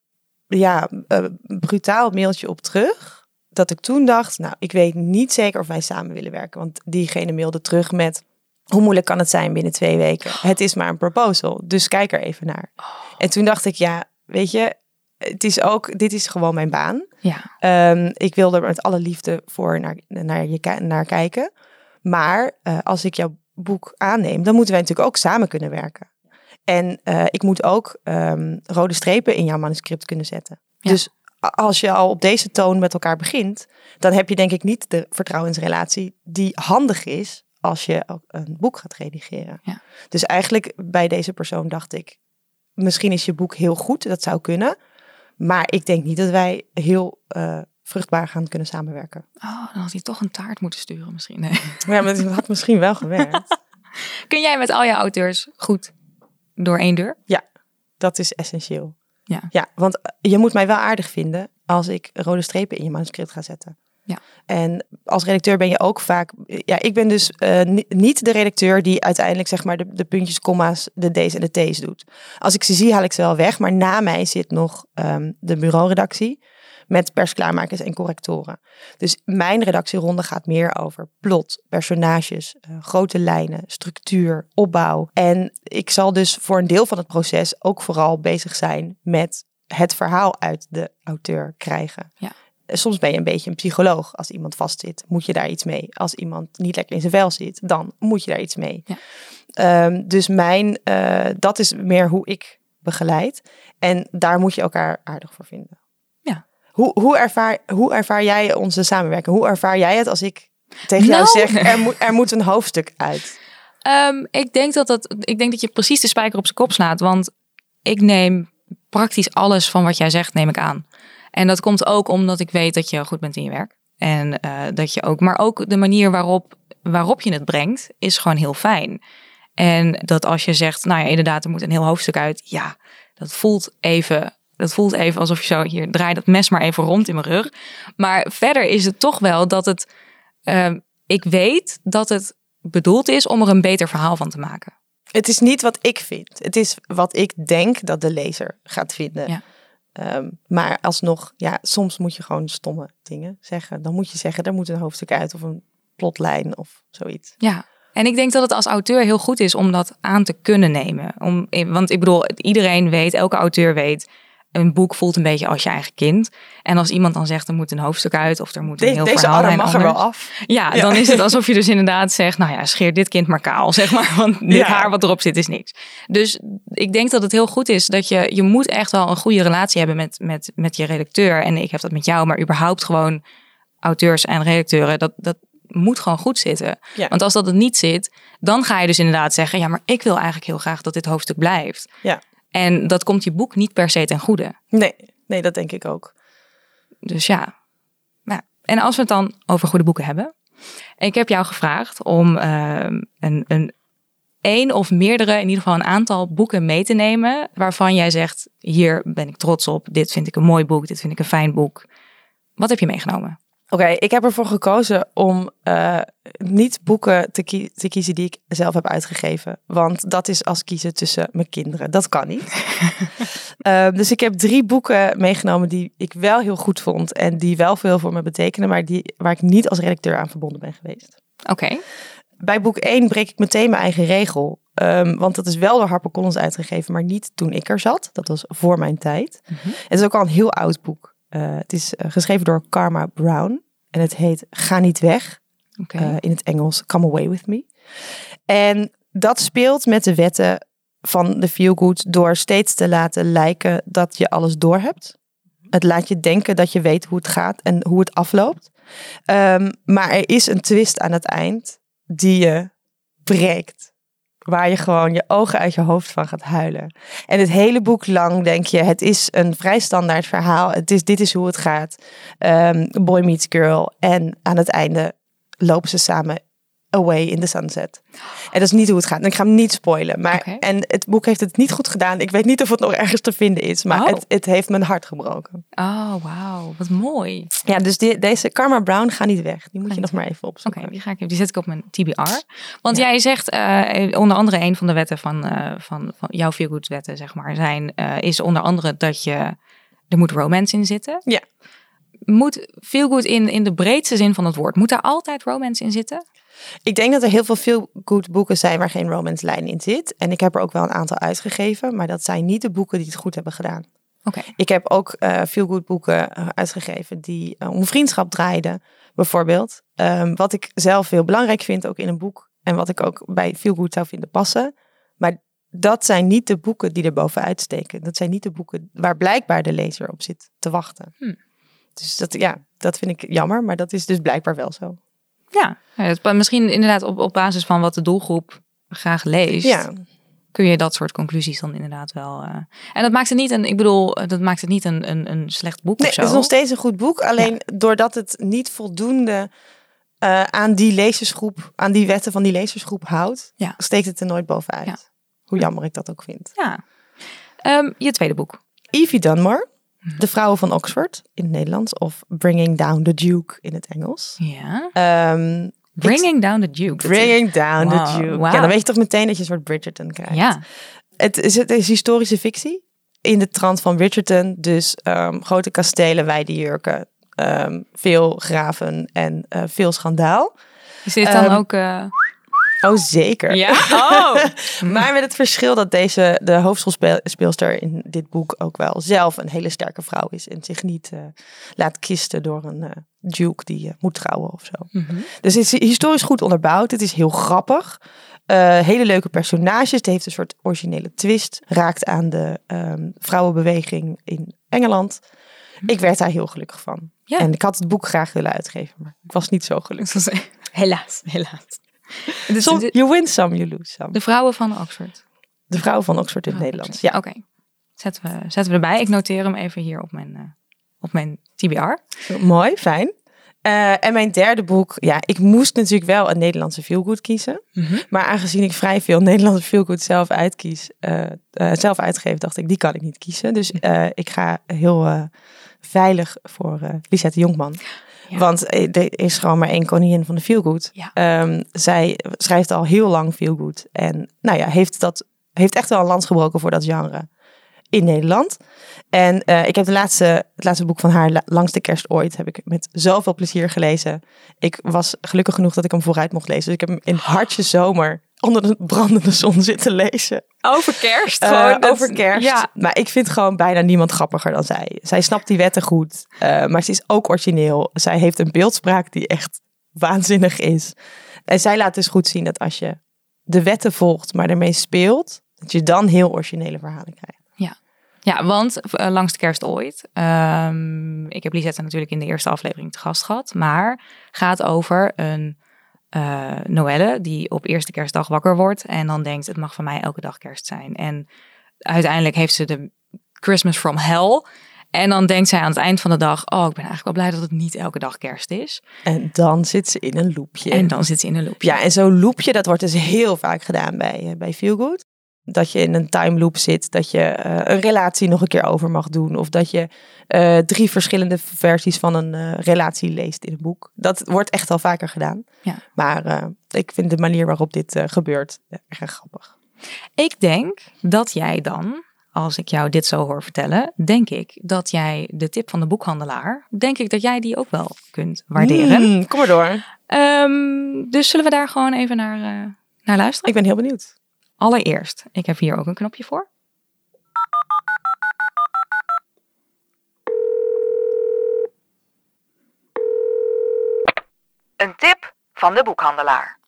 ja, eh, brutaal mailtje op terug, dat ik toen dacht, nou, ik weet niet zeker of wij samen willen werken. Want diegene mailde terug met, hoe moeilijk kan het zijn binnen twee weken? Het is maar een proposal, dus kijk er even naar. En toen dacht ik, ja, weet je, het is ook, dit is gewoon mijn baan. ja. Ehm, ik wil er met alle liefde voor naar, naar, je, naar kijken. Maar eh, als ik jouw boek aanneem, dan moeten wij natuurlijk ook samen kunnen werken. En eh, ik moet ook ehm, rode strepen in jouw manuscript kunnen zetten. Ja. Dus als je al op deze toon met elkaar begint, dan heb je denk ik niet de vertrouwensrelatie die handig is als je een boek gaat redigeren. Ja. Dus eigenlijk bij deze persoon dacht ik, misschien is je boek heel goed, dat zou kunnen. Maar ik denk niet dat wij heel eh, vruchtbaar gaan kunnen samenwerken. Oh, dan had hij toch een taart moeten sturen misschien. Nee. Ja, maar het had misschien wel gewerkt. Kun jij met al je auteurs goed door één deur? Dat is essentieel. Ja. ja, want eh, je moet mij wel aardig vinden als ik rode strepen in je manuscript ga zetten. Ja. En als redacteur ben je ook vaak. Ja, ik ben dus eh, ni- niet de redacteur die uiteindelijk zeg maar de, de puntjes, komma's, de D's en de T's doet. Als ik ze zie, haal ik ze wel weg. Maar na mij zit nog ehm, de bureauredactie met persklaarmakers en correctoren. Dus mijn redactieronde gaat meer over plot, personages, eh, grote lijnen, structuur, opbouw. En ik zal dus voor een deel van het proces ook vooral bezig zijn met het verhaal uit de auteur krijgen. Ja. Eh, Soms ben je een beetje een psycholoog. Als iemand vastzit, moet je daar iets mee. Als iemand niet lekker in zijn vel zit, dan moet je daar iets mee. Ja. Ehm, dus mijn, eh, dat is meer hoe ik begeleid. En daar moet je elkaar aardig voor vinden. Hoe, hoe, ervaar, hoe ervaar jij onze samenwerking? Hoe ervaar jij het als ik tegen jou Nou. zeg, er moet, er moet een hoofdstuk uit? Ehm, ik, denk dat dat, ik denk dat je precies de spijker op zijn kop slaat. Want ik neem praktisch alles van wat jij zegt, neem ik aan. En dat komt ook omdat ik weet dat je goed bent in je werk. En eh, dat je ook, maar ook de manier waarop, waarop je het brengt, is gewoon heel fijn. En dat als je zegt, nou ja, inderdaad, er moet een heel hoofdstuk uit. Ja, dat voelt even, dat voelt even alsof je zo, hier, draai dat mes maar even rond in mijn rug. Maar verder is het toch wel dat het, ehm, ik weet dat het bedoeld is om er een beter verhaal van te maken. Het is niet wat ik vind. Het is wat ik denk dat de lezer gaat vinden. Ja. Ehm, maar alsnog, ja, soms moet je gewoon stomme dingen zeggen. Dan moet je zeggen, er moet een hoofdstuk uit of een plotlijn of zoiets. Ja. En ik denk dat het als auteur heel goed is om dat aan te kunnen nemen. Om, want ik bedoel, iedereen weet, elke auteur weet, een boek voelt een beetje als je eigen kind. En als iemand dan zegt, er moet een hoofdstuk uit of er moet een heel deze verhaal zijn mag er wel af. Ja, Ja. dan is het alsof je dus inderdaad zegt, nou ja, scheer dit kind maar kaal, zeg maar. Want dit Ja. haar wat erop zit is niks. Dus ik denk dat het heel goed is dat je, je moet echt wel een goede relatie hebben met, met, met je redacteur. En ik heb dat met jou, maar überhaupt gewoon auteurs en redacteuren. Dat, dat moet gewoon goed zitten. Ja. Want als dat het niet zit, dan ga je dus inderdaad zeggen, ja, maar ik wil eigenlijk heel graag dat dit hoofdstuk blijft. Ja. En dat komt je boek niet per se ten goede. Nee, nee, dat denk ik ook. Dus ja. Nou, en als we het dan over goede boeken hebben. Ik heb jou gevraagd om ehm, een, een één of meerdere, in ieder geval een aantal boeken mee te nemen. Waarvan jij zegt, hier ben ik trots op. Dit vind ik een mooi boek. Dit vind ik een fijn boek. Wat heb je meegenomen? Oké, ik heb ervoor gekozen om eh, niet boeken te, kie- te kiezen die ik zelf heb uitgegeven. Want dat is als kiezen tussen mijn kinderen. Dat kan niet. Ehm, dus ik heb drie boeken meegenomen die ik wel heel goed vond. En die wel veel voor me betekenen. Maar die, waar ik niet als redacteur aan verbonden ben geweest. Oké. Bij boek 1 breek ik meteen mijn eigen regel. Ehm, want dat is wel door HarperCollins uitgegeven, maar niet toen ik er zat. Dat was voor mijn tijd. Mhm. Het is ook al een heel oud boek. Eh, het is eh, geschreven door Karma Brown. En het heet Ga niet weg. Eh, in het Engels Come Away With Me. En dat speelt met de wetten van de feel good door steeds te laten lijken dat je alles doorhebt. Het laat je denken dat je weet hoe het gaat en hoe het afloopt. Ehm, maar er is een twist aan het eind die je breekt. Waar je gewoon je ogen uit je hoofd van gaat huilen. En het hele boek lang denk je, het is een vrij standaard verhaal. Het is, dit is hoe het gaat. Ehm, boy meets girl. En aan het einde lopen ze samen away in the sunset. En dat is niet hoe het gaat. En ik ga hem niet spoilen. Maar, Oké. En het boek heeft het niet goed gedaan. Ik weet niet of het nog ergens te vinden is. Maar Oh. het, het heeft mijn hart gebroken. Oh, wauw. Wat mooi. Ja, dus die, deze Karma Brown gaat niet weg. Die moet je nog maar even Oké, opzoeken. die, ga ik die zet ik op mijn TBR. Want Ja. jij zegt eh, onder andere een van de wetten van, eh, van, van jouw feel good wetten, zeg maar, zijn, eh, is onder andere dat je er moet romance in zitten. Ja. Moet feel good in, in de breedste zin van het woord, moet daar altijd romance in zitten? Ik denk dat er heel veel veel good boeken zijn waar geen romance lijn in zit. En ik heb er ook wel een aantal uitgegeven. Maar dat zijn niet de boeken die het goed hebben gedaan. Oké. Ik heb ook eh veel good boeken eh, uitgegeven die eh, om vriendschap draaiden, bijvoorbeeld. Ehm, wat ik zelf heel belangrijk vind, ook in een boek. En wat ik ook bij veel goed zou vinden passen. Maar dat zijn niet de boeken die er bovenuit steken. Dat zijn niet de boeken waar blijkbaar de lezer op zit te wachten. Hm. Dus dat, ja, dat vind ik jammer, maar dat is dus blijkbaar wel zo. Ja, misschien inderdaad op, op basis van wat de doelgroep graag leest. Ja, kun je dat soort conclusies dan inderdaad wel. eh, En dat maakt het niet een, ik bedoel, dat maakt het niet een, een, een slecht boek nee, of zo. het is nog steeds een goed boek. Alleen doordat het niet voldoende eh, aan die lezersgroep, aan die wetten van die lezersgroep houdt, Ja. steekt het er nooit bovenuit. Hoe jammer ik dat ook vind. Ja. Ehm, je tweede boek. Evie Dunmore. De Vrouwen van Oxford in het Nederlands, of Bringing Down the Duke in het Engels. Ja. Ehm, Bringing Down the Duke. Is- Bringing Down Wow, the Duke. wauw. Ja, dan weet je toch meteen dat je een soort Bridgerton krijgt. Ja. Het is, het is historische fictie in de trant van Bridgerton. Dus ehm, grote kastelen, wijde jurken, ehm, veel graven en eh, veel schandaal. Is dit dan ook... eh, Oh, zeker. Ja? Oh! Maar met het verschil dat deze, de hoofdrolspeelster in dit boek ook wel zelf een hele sterke vrouw is. En zich niet eh, laat kisten door een eh, duke die eh, moet trouwen of zo. Mhm. Dus het is historisch goed onderbouwd. Het is heel grappig. Hele leuke personages. Het heeft een soort originele twist. Raakt aan de ehm, vrouwenbeweging in Engeland. Ik werd daar heel gelukkig van. Ja. En ik had het boek graag willen uitgeven, maar ik was niet zo gelukkig. helaas, helaas. Dus Som- you win some, you lose some. de vrouwen van Oxford. De vrouw van Oxford in het Oh, Nederlands. Ja. Oké. Zetten, we, zetten we erbij. Ik noteer hem even hier op mijn, eh, op mijn TBR. Mooi, fijn. Eh, en mijn derde boek, ja, ik moest natuurlijk wel een Nederlandse feelgood kiezen. Mhm. Maar aangezien ik vrij veel Nederlandse feelgood zelf uitkies, eh, zelf uitgeef, dacht ik, die kan ik niet kiezen. Dus ik ga heel veilig voor Lisette Jonkman. Ja. Want eh, er is gewoon maar één koningin van de feelgood. Ja. Ehm, zij schrijft al heel lang feelgood. En nou ja, heeft, dat, heeft echt wel een lans gebroken voor dat genre in Nederland. En eh, ik heb de laatste, het laatste boek van haar, La- Langste Kerst Ooit, heb ik met zoveel plezier gelezen. Ik was gelukkig genoeg dat ik hem vooruit mocht lezen. Dus ik heb hem in hartje zomer onder de brandende zon zitten lezen. Over kerst. Eh, gewoon. Dat- over kerst. Ja. Maar ik vind gewoon bijna niemand grappiger dan zij. Zij snapt die wetten goed. eh, maar ze is ook origineel. Zij heeft een beeldspraak die echt waanzinnig is. En zij laat dus goed zien dat als je de wetten volgt, maar ermee speelt, dat je dan heel originele verhalen krijgt. Ja, want eh, langs de kerst ooit. ehm, ik heb Lisette natuurlijk in de eerste aflevering te gast gehad. Maar gaat over een eh Noelle die op eerste kerstdag wakker wordt. En dan denkt, het mag van mij elke dag kerst zijn. En uiteindelijk heeft ze de Christmas from Hell. En dan denkt zij aan het eind van de dag, oh, ik ben eigenlijk wel blij dat het niet elke dag kerst is. En dan zit ze in een loopje. En dan zit ze in een loop. Ja, en zo'n loopje, dat wordt dus heel vaak gedaan bij, eh, bij Feelgood. Dat je in een time loop zit, dat je eh, een relatie nog een keer over mag doen. Of dat je eh, drie verschillende versies van een eh, relatie leest in een boek. Dat wordt echt al vaker gedaan. Ja. Maar ik vind de manier waarop dit gebeurt erg grappig. Ik denk dat jij dan, als ik jou dit zo hoor vertellen, denk ik dat jij de tip van de boekhandelaar, denk ik dat jij die ook wel kunt waarderen. Mm, kom maar door. Ehm, dus zullen we daar gewoon even naar, naar luisteren? Ik ben heel benieuwd. Allereerst, ik heb hier ook een knopje voor. Een tip van de boekhandelaar.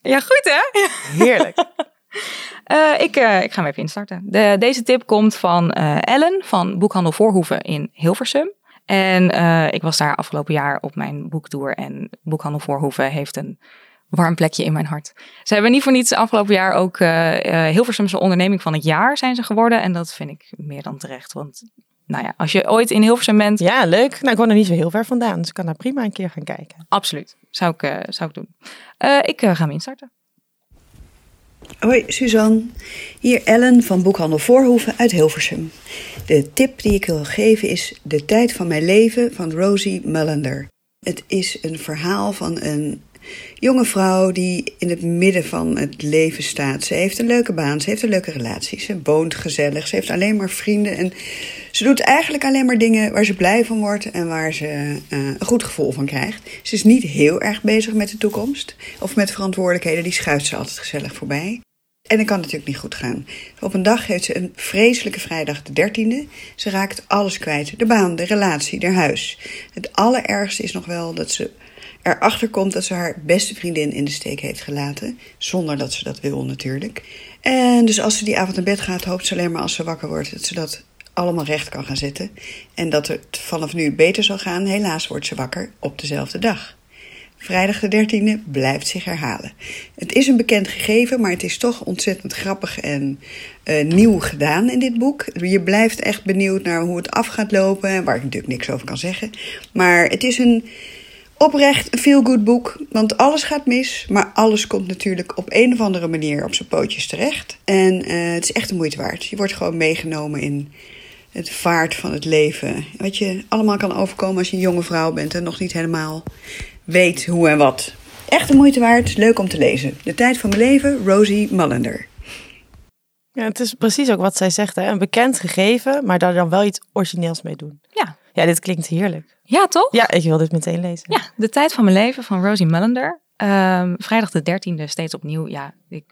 Ja, goed hè? Heerlijk. Eh, ik, eh, ik ga hem even instarten. De, deze tip komt van eh, Ellen van Boekhandel Voorhoeven in Hilversum. En ik was daar afgelopen jaar op mijn boektoer. En Boekhandel Voorhoeve heeft een warm plekje in mijn hart. Ze hebben niet voor niets afgelopen jaar ook Hilversumse onderneming van het jaar zijn ze geworden. En dat vind ik meer dan terecht. Want nou ja, als je ooit in Hilversum bent. Ja, leuk. Nou, ik woon er niet zo heel ver vandaan. Dus ik kan daar prima een keer gaan kijken. Absoluut. Zou ik, zou ik doen. ik ga hem instarten. Hoi Suzanne, hier Ellen van Boekhandel Voorhoeven uit Hilversum. De tip die ik wil geven is De tijd van mijn leven van Rosie Mullender. Het is een verhaal van een jonge vrouw die in het midden van het leven staat. Ze heeft een leuke baan, ze heeft een leuke relatie, ze woont gezellig, ze heeft alleen maar vrienden en ze doet eigenlijk alleen maar dingen waar ze blij van wordt en waar ze uh, een goed gevoel van krijgt. Ze is niet heel erg bezig met de toekomst of met verantwoordelijkheden, die schuift ze altijd gezellig voorbij. En dat kan natuurlijk niet goed gaan. Op een dag heeft ze een vreselijke vrijdag de dertiende. Ze raakt alles kwijt. De baan, de relatie, haar huis. Het allerergste is nog wel dat ze erachter komt dat ze haar beste vriendin in de steek heeft gelaten. Zonder dat ze dat wil natuurlijk. En dus als ze die avond naar bed gaat, hoopt ze alleen maar als ze wakker wordt dat ze dat allemaal recht kan gaan zetten. En dat het vanaf nu beter zal gaan. Helaas wordt ze wakker op dezelfde dag. Vrijdag de 13e blijft zich herhalen. Het is een bekend gegeven, maar het is toch ontzettend grappig en uh, nieuw gedaan in dit boek. Je blijft echt benieuwd naar hoe het af gaat lopen, waar ik natuurlijk niks over kan zeggen. Maar het is een oprecht feel-good boek, want alles gaat mis, maar alles komt natuurlijk op een of andere manier op zijn pootjes terecht. En uh, het is echt de moeite waard. Je wordt gewoon meegenomen in het vaart van het leven. Wat je allemaal kan overkomen als je een jonge vrouw bent en nog niet helemaal weet hoe en wat. Echt de moeite waard, leuk om te lezen. De tijd van mijn leven, Rosie Mullender. Ja, het is precies ook wat zij zegt. Hè? Een bekend gegeven, maar daar dan wel iets origineels mee doen. Ja. Dit klinkt heerlijk. Ja, toch? Ja, ik wil dit meteen lezen. Ja, De tijd van mijn leven van Rosie Mullender. Um, vrijdag de 13e, steeds opnieuw. Ja, ik...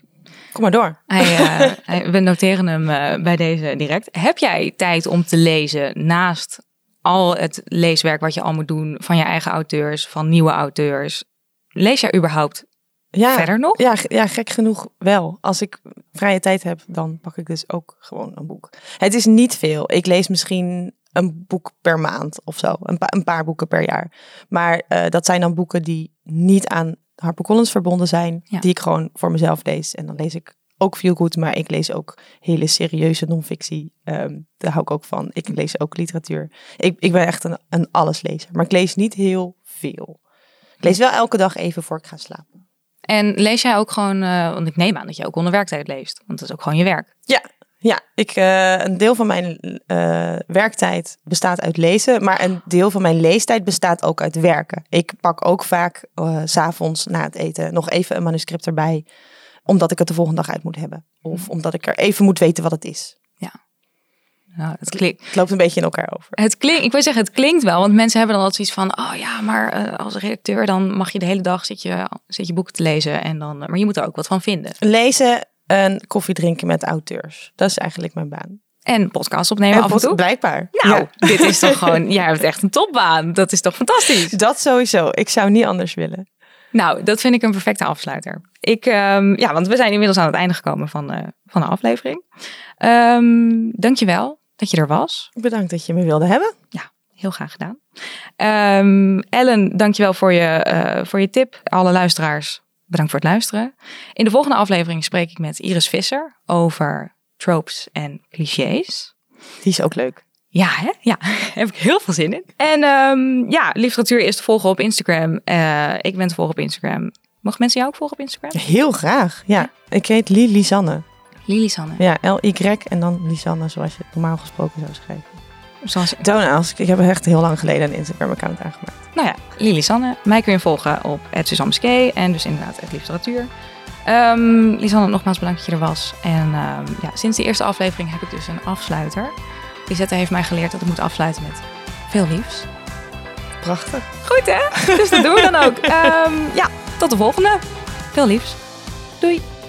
Kom maar door. Hij, uh, hij, we noteren hem uh, bij deze direct. Heb jij tijd om te lezen naast al het leeswerk wat je al moet doen van je eigen auteurs, van nieuwe auteurs. Lees jij überhaupt ja, verder nog? Ja, ja, gek genoeg wel. Als ik vrije tijd heb, dan pak ik dus ook gewoon een boek. Het is niet veel. Ik lees misschien een boek per maand of zo. Een, een paar boeken per jaar. Maar uh, dat zijn dan boeken die niet aan HarperCollins verbonden zijn. Ja. Die ik gewoon voor mezelf lees. En dan lees ik ook veel goed, maar ik lees ook hele serieuze non-fictie. Um, daar hou ik ook van. Ik lees ook literatuur. Ik, ik ben echt een, een alleslezer, maar ik lees niet heel veel. Ik lees wel elke dag even voor ik ga slapen. En lees jij ook gewoon, uh, want ik neem aan dat je ook onder werktijd leest, want dat is ook gewoon je werk. Ja, ja, ik, uh, een deel van mijn uh, werktijd bestaat uit lezen, maar een deel van mijn leestijd bestaat ook uit werken. Ik pak ook vaak uh, s s'avonds na het eten nog even een manuscript erbij omdat ik het de volgende dag uit moet hebben. Of mhm. omdat ik er even moet weten wat het is. Ja. Nou, het, klinkt, het loopt een beetje in elkaar over. Het klinkt, ik wil zeggen, het klinkt wel, want mensen hebben dan altijd zoiets van: oh ja, maar als redacteur dan mag je de hele dag zit je, zit je boeken te lezen en dan, maar je moet er ook wat van vinden. Lezen en koffie drinken met auteurs, dat is eigenlijk mijn baan. En podcast opnemen en af en toe. Blijkbaar. Nou, dit is toch gewoon, jij hebt echt een topbaan. Dat is toch fantastisch? Dat sowieso. Ik zou niet anders willen. Nou, dat vind ik een perfecte afsluiter. Ik, um, ja, want we zijn inmiddels aan het einde gekomen van de, van de aflevering. Um, dankjewel dat je er was. Bedankt dat je me wilde hebben. Ja, heel graag gedaan. Um, Ellen, dankjewel voor je, uh, voor je tip. Alle luisteraars, bedankt voor het luisteren. In de volgende aflevering spreek ik met Iris Visser over tropes en clichés. Die is ook leuk. Ja, hè? ja, heb ik heel veel zin in. En um, ja, literatuur is te volgen op Instagram. Uh, ik ben te volgen op Instagram. Mogen mensen jou ook volgen op Instagram? Heel graag, ja. Ik heet Lili Sanne. Lili Sanne. Ja, L-Y en dan Lisanne zoals je normaal gesproken zou schrijven. Zoals... Tonaals. Ik heb echt heel lang geleden een Instagram-account aangemaakt. Nou ja, Lili Sanne. Mij kun je volgen op Suzanne en dus inderdaad het literatuur. Um, Lisanne, nogmaals bedankt dat je er was. En um, ja, sinds de eerste aflevering heb ik dus een afsluiter. Lisette heeft mij geleerd dat ik moet afsluiten met veel liefs. Prachtig. Goed hè? Dus dat doen we dan ook. Um, ja, tot de volgende. Veel liefs. Doei.